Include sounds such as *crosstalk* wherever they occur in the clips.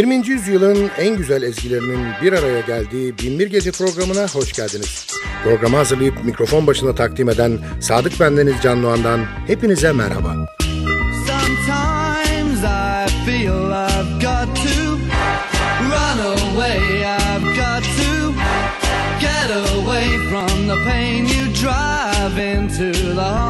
20. yüzyılın en güzel ezgilerinin bir araya geldiği Binbir Gece programına hoş geldiniz. Programı hazırlayıp mikrofon başına takdim eden Sadık Bendeniz Can Doğan'dan hepinize merhaba. Sometimes I feel I've got to run away, I've got to get away from the pain you drive into the heart.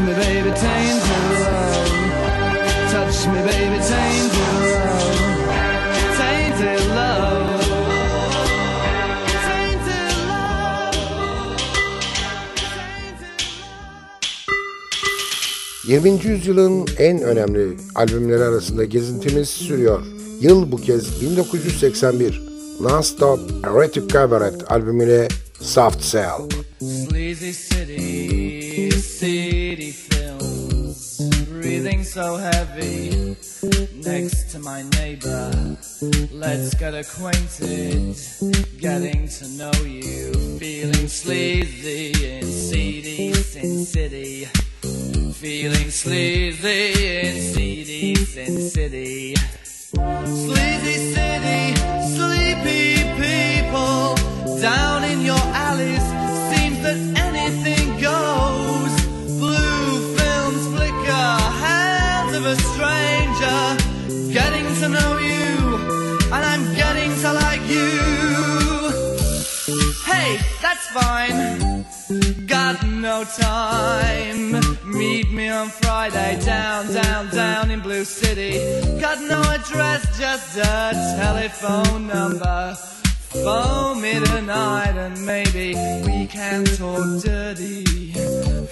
me, baby, tainted love. Touch me, baby, tainted love. Tainted love. Tainted yüzyılın en önemli albümleri arasında gezintimiz sürüyor. Yıl bu kez 1981. Non-Stop Erotic Cabaret albümüyle Soft Cell. Sleazy city, see. breathing so heavy next to my neighbor. Let's get acquainted, getting to know you, feeling sleazy in CD Sin City. Feeling sleazy in CD Sin City. Sleazy city, sleepy people down in fine. Got no time. Meet me on Friday down, down, down in Blue City. Got no address, just a telephone number. Phone me tonight and maybe we can talk dirty.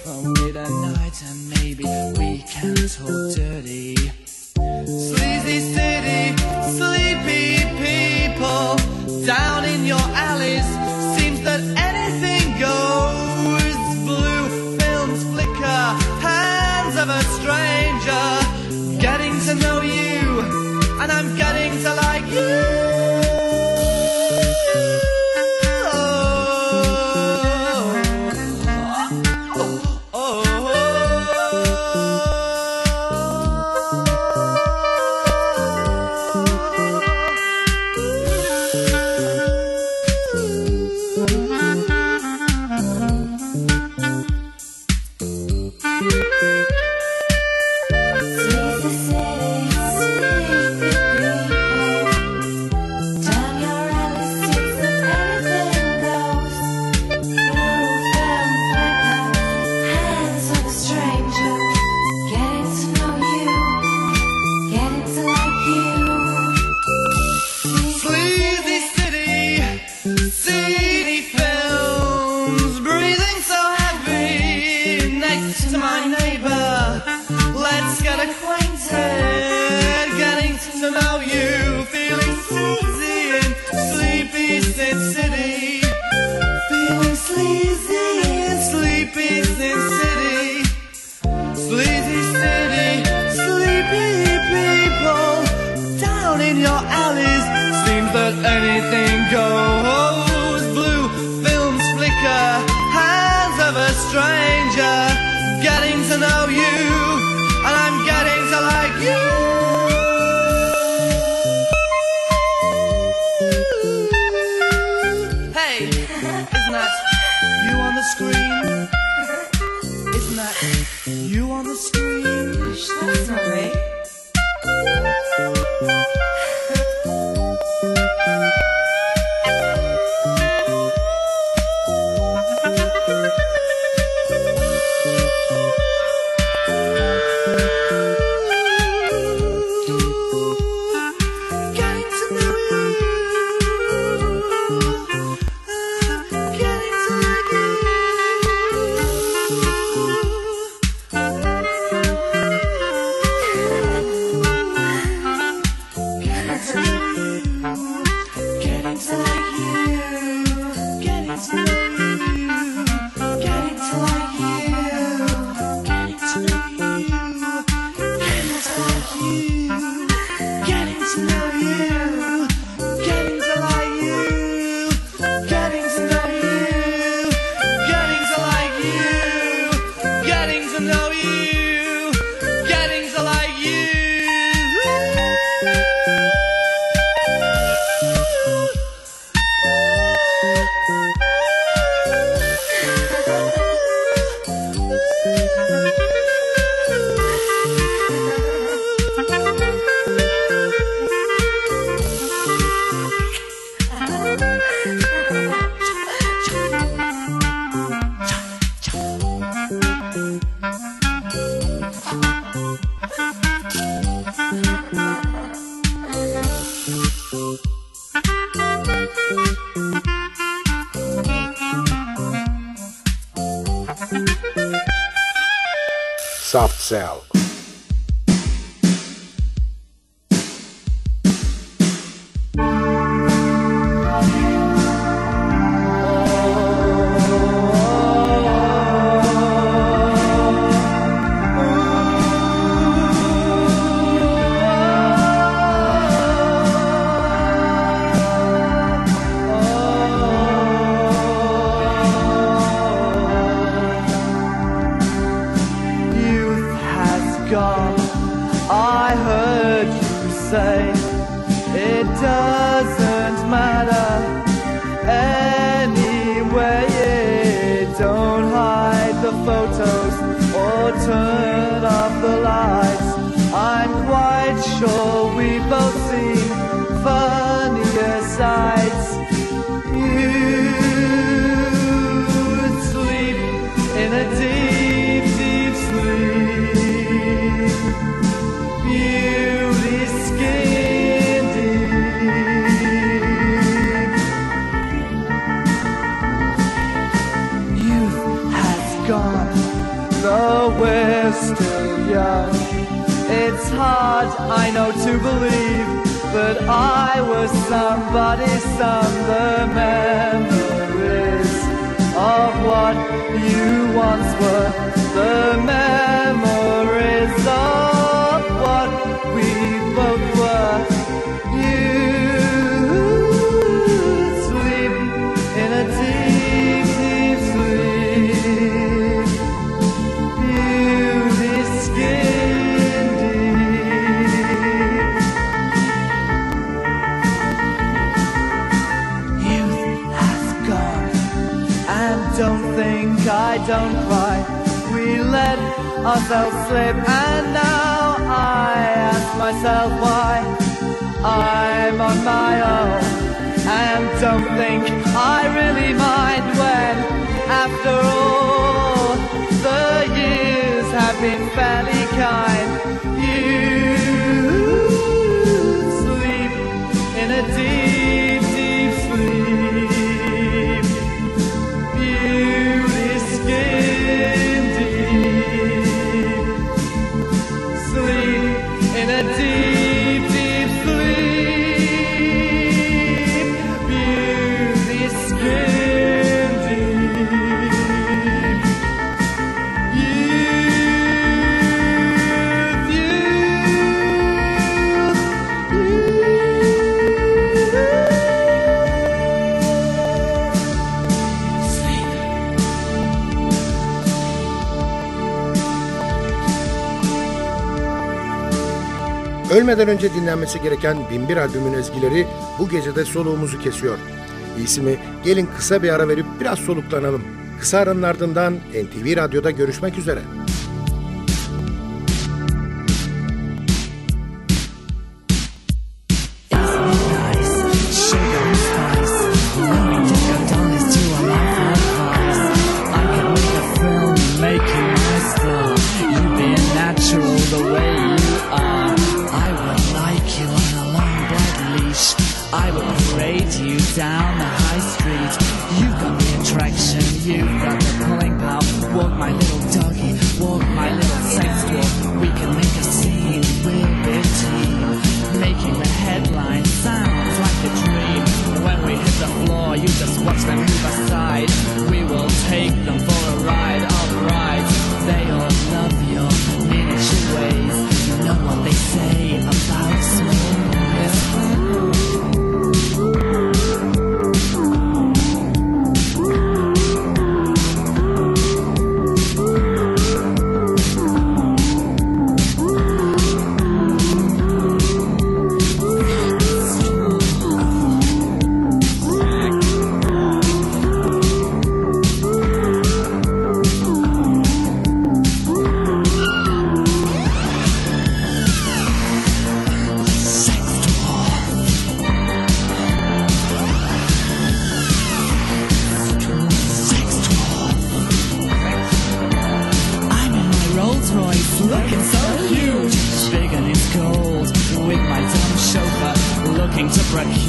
Phone me tonight and maybe we can talk dirty. Sleazy city, sleepy people, down in your alleys. Seems that out. somebody, some the man. myself slip. And now I ask myself why I'm on my own. And don't think I really mind when after all the years have been fairly kind. Ölmeden önce dinlenmesi gereken Binbir albümün ezgileri bu gecede soluğumuzu kesiyor. İyisi mi gelin kısa bir ara verip biraz soluklanalım. Kısa aranın ardından NTV Radyo'da görüşmek üzere. down the high street. You got the attraction, you got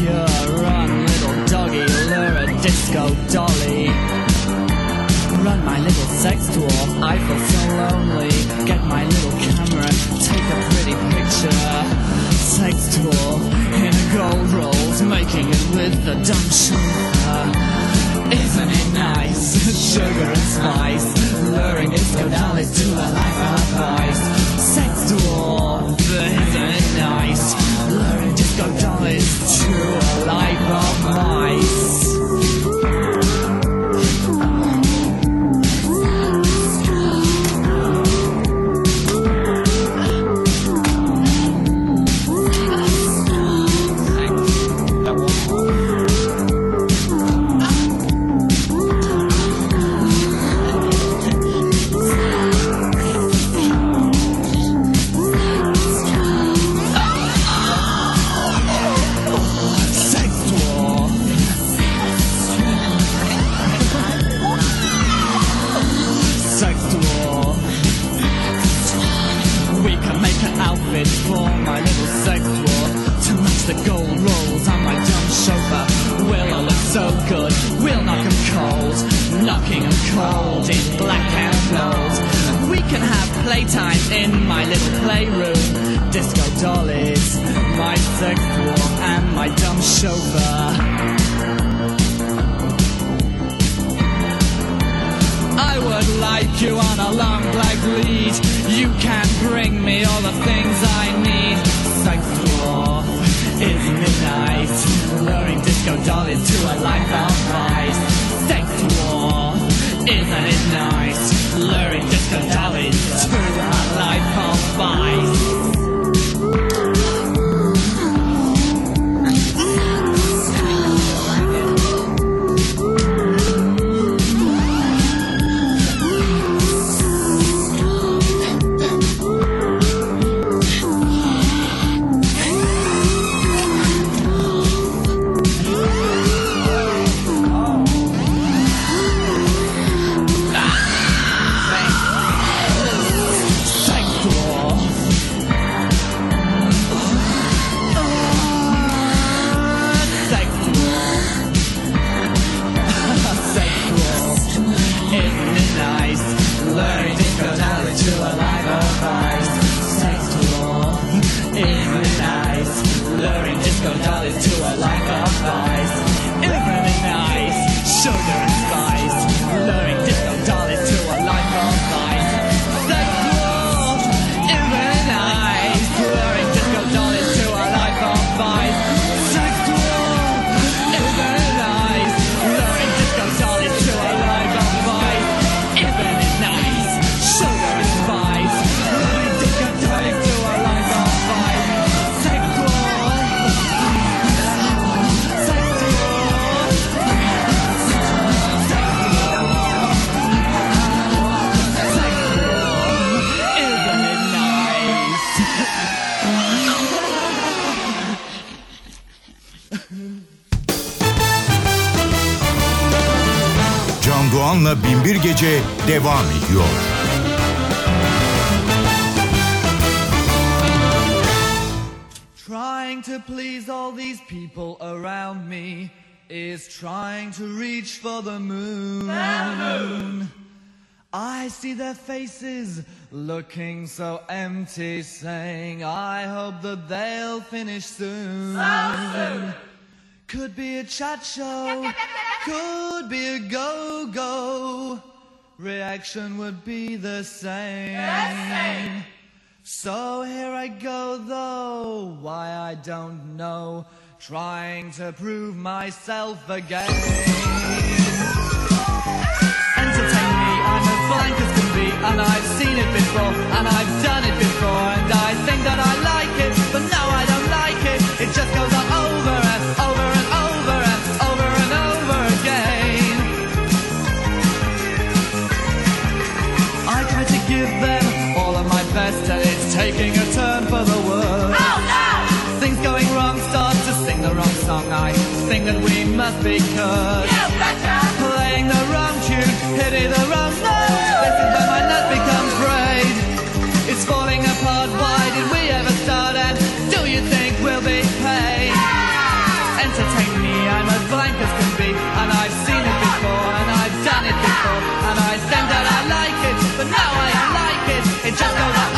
You're little doggy, lure a disco dolly. Run my little sex tool, I feel so lonely. Get my little camera, take a pretty picture. Sex tool in a gold rolls, making it with the dumb show. Isn't it nice? *laughs* Sugar and spice, luring disco dollies to a life of ice. Sex tool, isn't it nice? Luring disco dollies life of vice. In black and gold. We can have playtime in my little playroom. Disco dollies, my sex dwarf, and my dumb chauffeur. I would like you on a long black lead. You can bring me all the things I need. Sex isn't it nice? Luring disco dollies to a life of vice. Isn't it nice? Luring disco dollies to a life of vice. Devam ediyor. Trying to please all these people around me is trying to reach for the moon. I see their faces looking so empty, saying, I hope that they'll finish soon. Could be a chat show, could be a go go. Reaction would be the same. So here I go though, why I don't know, trying to prove myself again. Entertain me, I'm as blank as can be, and I've seen it before, and I've done it before, and I think that I like it, but no I don't like it, it just goes on over and over and over give them all of my best and it's taking a turn for the worse. Oh, no! Things going wrong, start to sing the wrong song. I think that we must be cursed. Playing the wrong tune, hitting the wrong note. Just goes on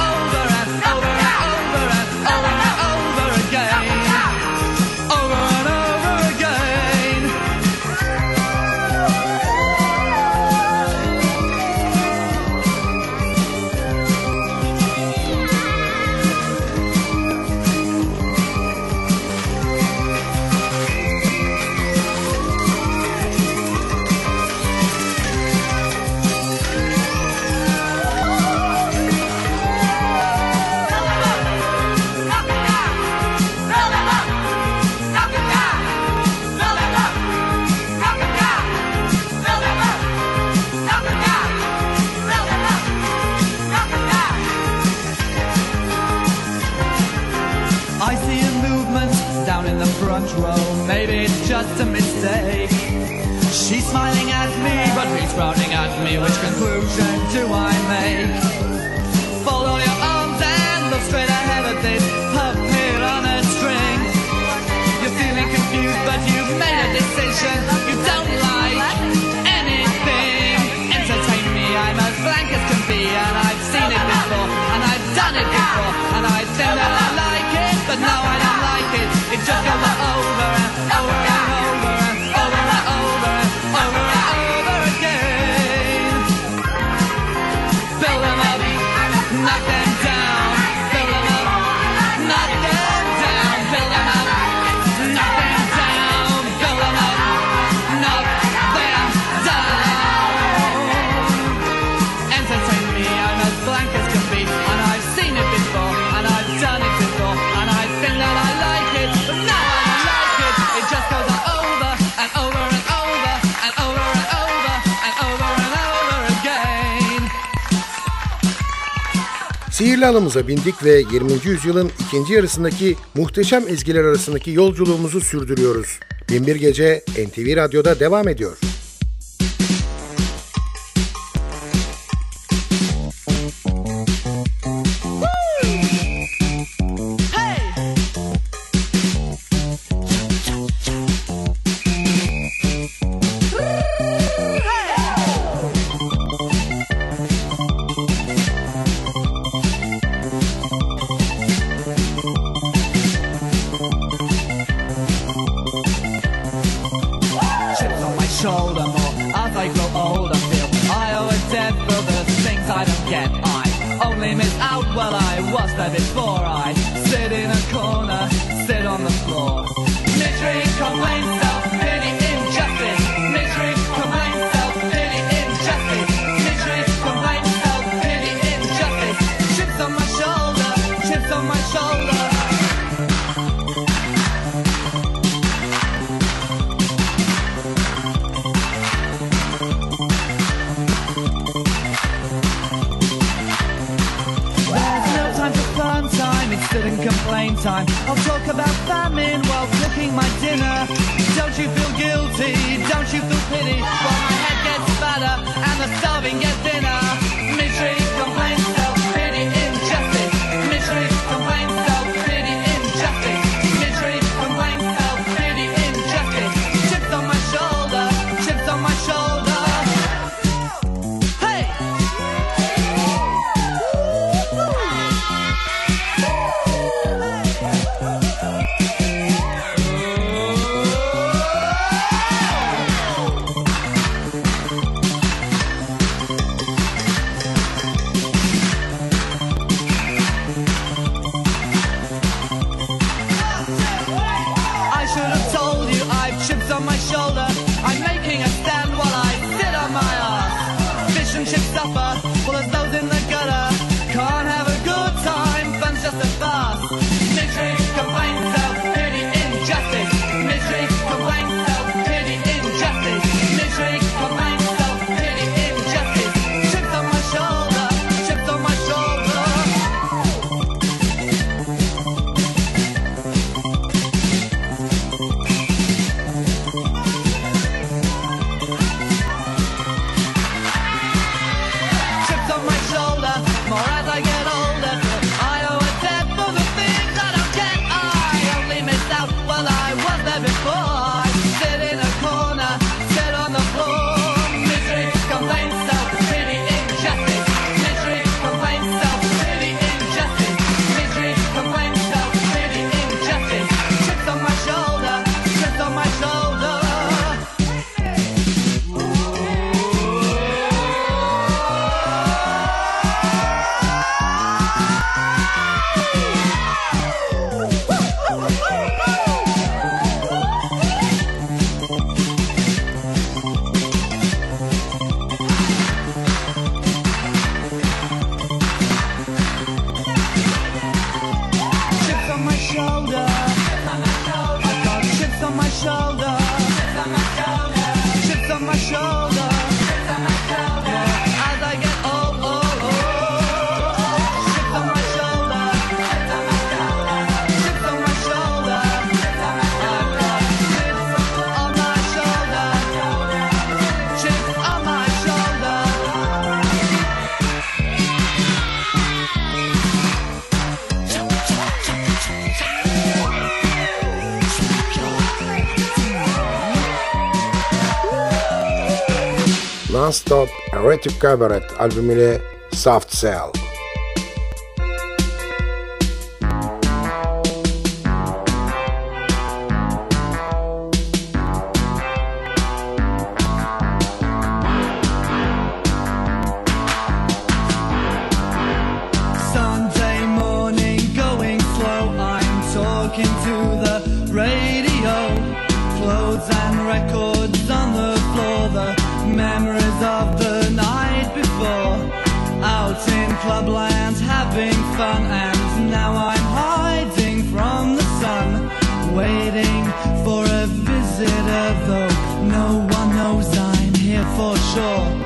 Planımıza bindik ve 20. yüzyılın ikinci yarısındaki muhteşem ezgiler arasındaki yolculuğumuzu sürdürüyoruz. Binbir Gece NTV Radyo'da devam ediyor. Well, I was there before. time. I'll talk about famine while cooking my dinner. Don't you feel guilty? Don't you feel pity? While my head gets fatter and the starving gets thinner. Automatic Cabaret albümüyle Soft Cell. sure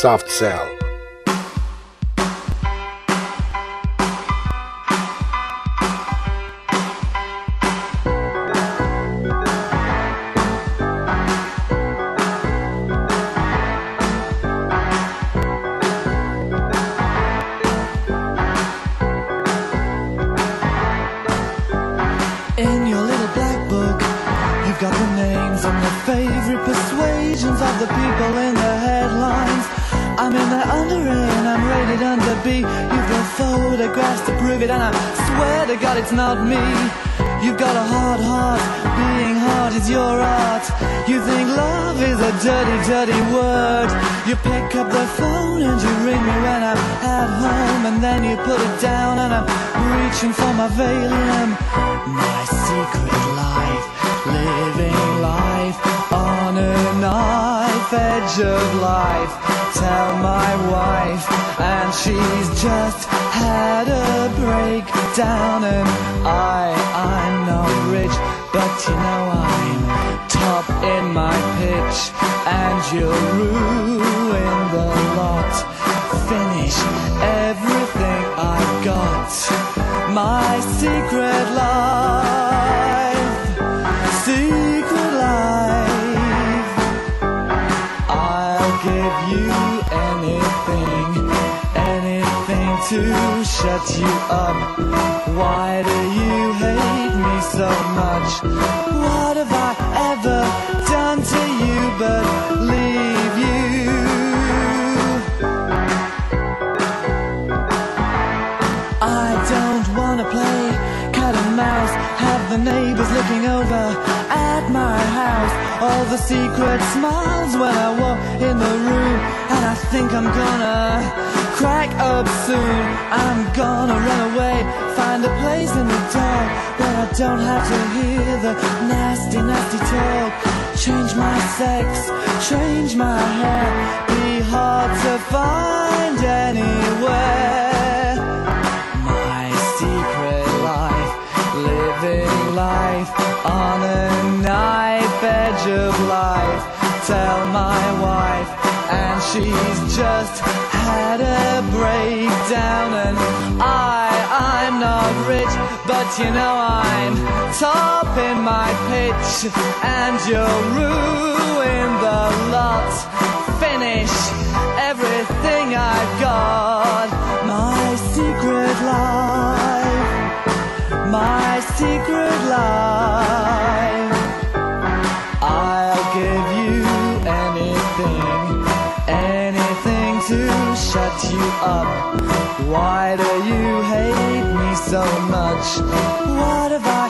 Soft Cell. it and I swear to God it's not me. You've got a hard heart, being hard is your art. You think love is a dirty, dirty word. You pick up the phone and you ring me when I'm at home. And then you put it down and I'm reaching for my valium. My secret life. Living life on a knife edge of life. Tell my wife, and she's just had a breakdown. And I, I'm not rich, but you know I'm top in my pitch, and you'll ruin the lot. Finish everything I've got. My secret love. To shut you up. Why do you hate me so much? What have I ever done to you but leave you? I don't wanna play cat and mouse. Have the neighbors looking over at my house. All the secret smiles when I walk in the room. And I think I'm gonna crack up soon. I'm gonna run away, find a place in the dark where I don't have to hear the nasty, nasty talk. Change my sex, change my hair. Be hard to find anywhere my secret life, living life on a knife edge of life. Tell my wife, and she's just had a breakdown, and I, I'm not rich, but you know I'm top in my pitch, and you'll ruin the lot. Finish everything I've got. My secret life. My secret life. Shut you up. Why do you hate me so much? What have I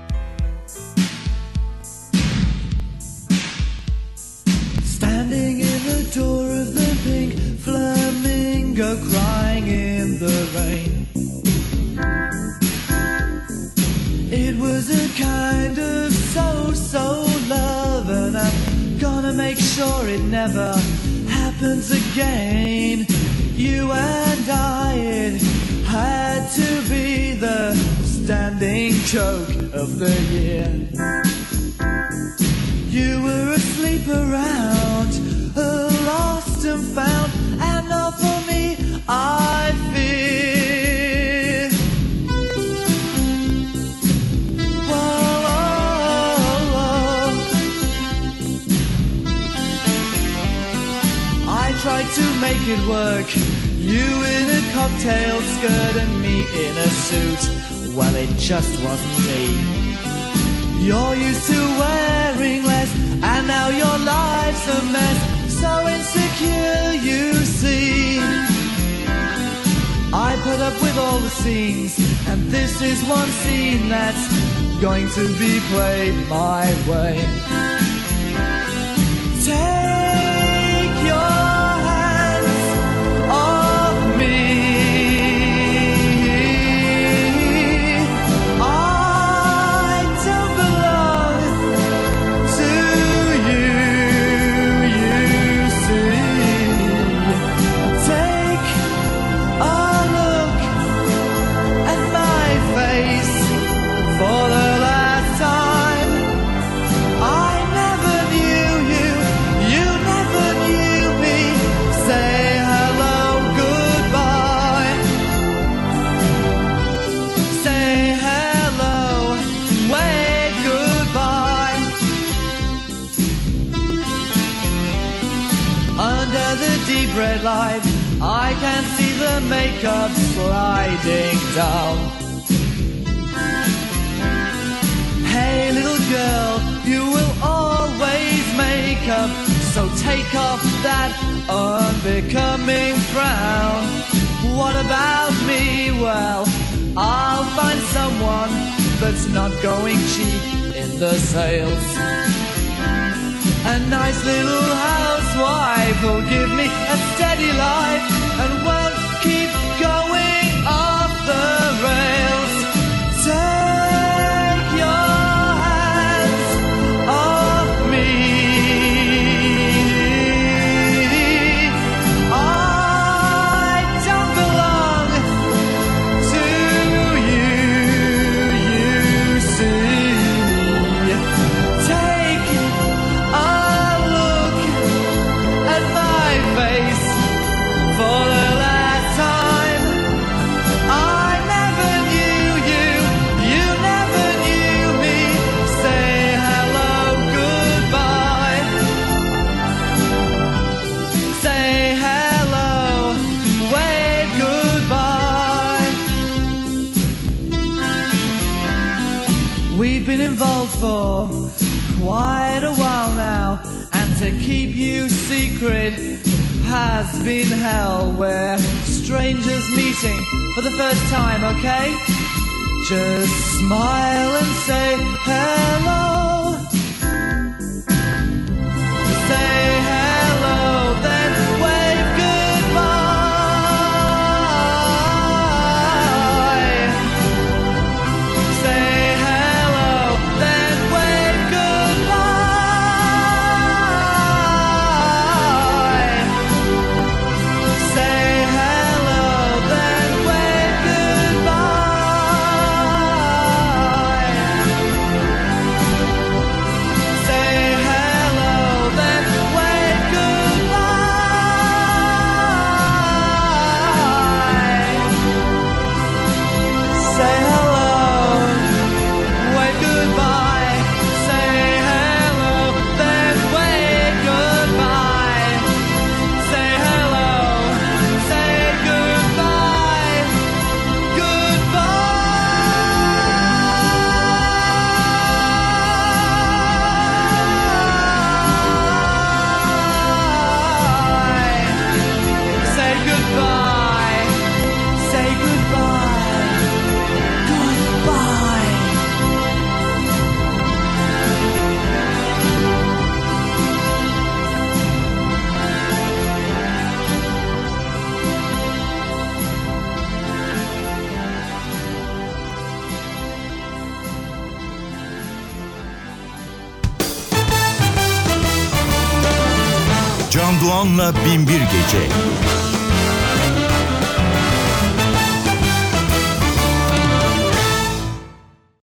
Was a kind of so so love, and I'm gonna make sure it never happens again. You and I, it had to be the standing joke of the year. You were asleep around, lost and found, and not for me, I fear. Make it work. You in a cocktail skirt and me in a suit. Well, it just wasn't me. You're used to wearing less, and now your life's a mess. So insecure, you see. I put up with all the scenes, and this is one scene that's going to be played my way. Take see. Makeup sliding down. Hey little girl, you will always make up, so take off that becoming brown. What about me? Well, I'll find someone that's not going cheap in the sales. A nice little housewife who'll give me a steady life and won't keep going off the Just smile and say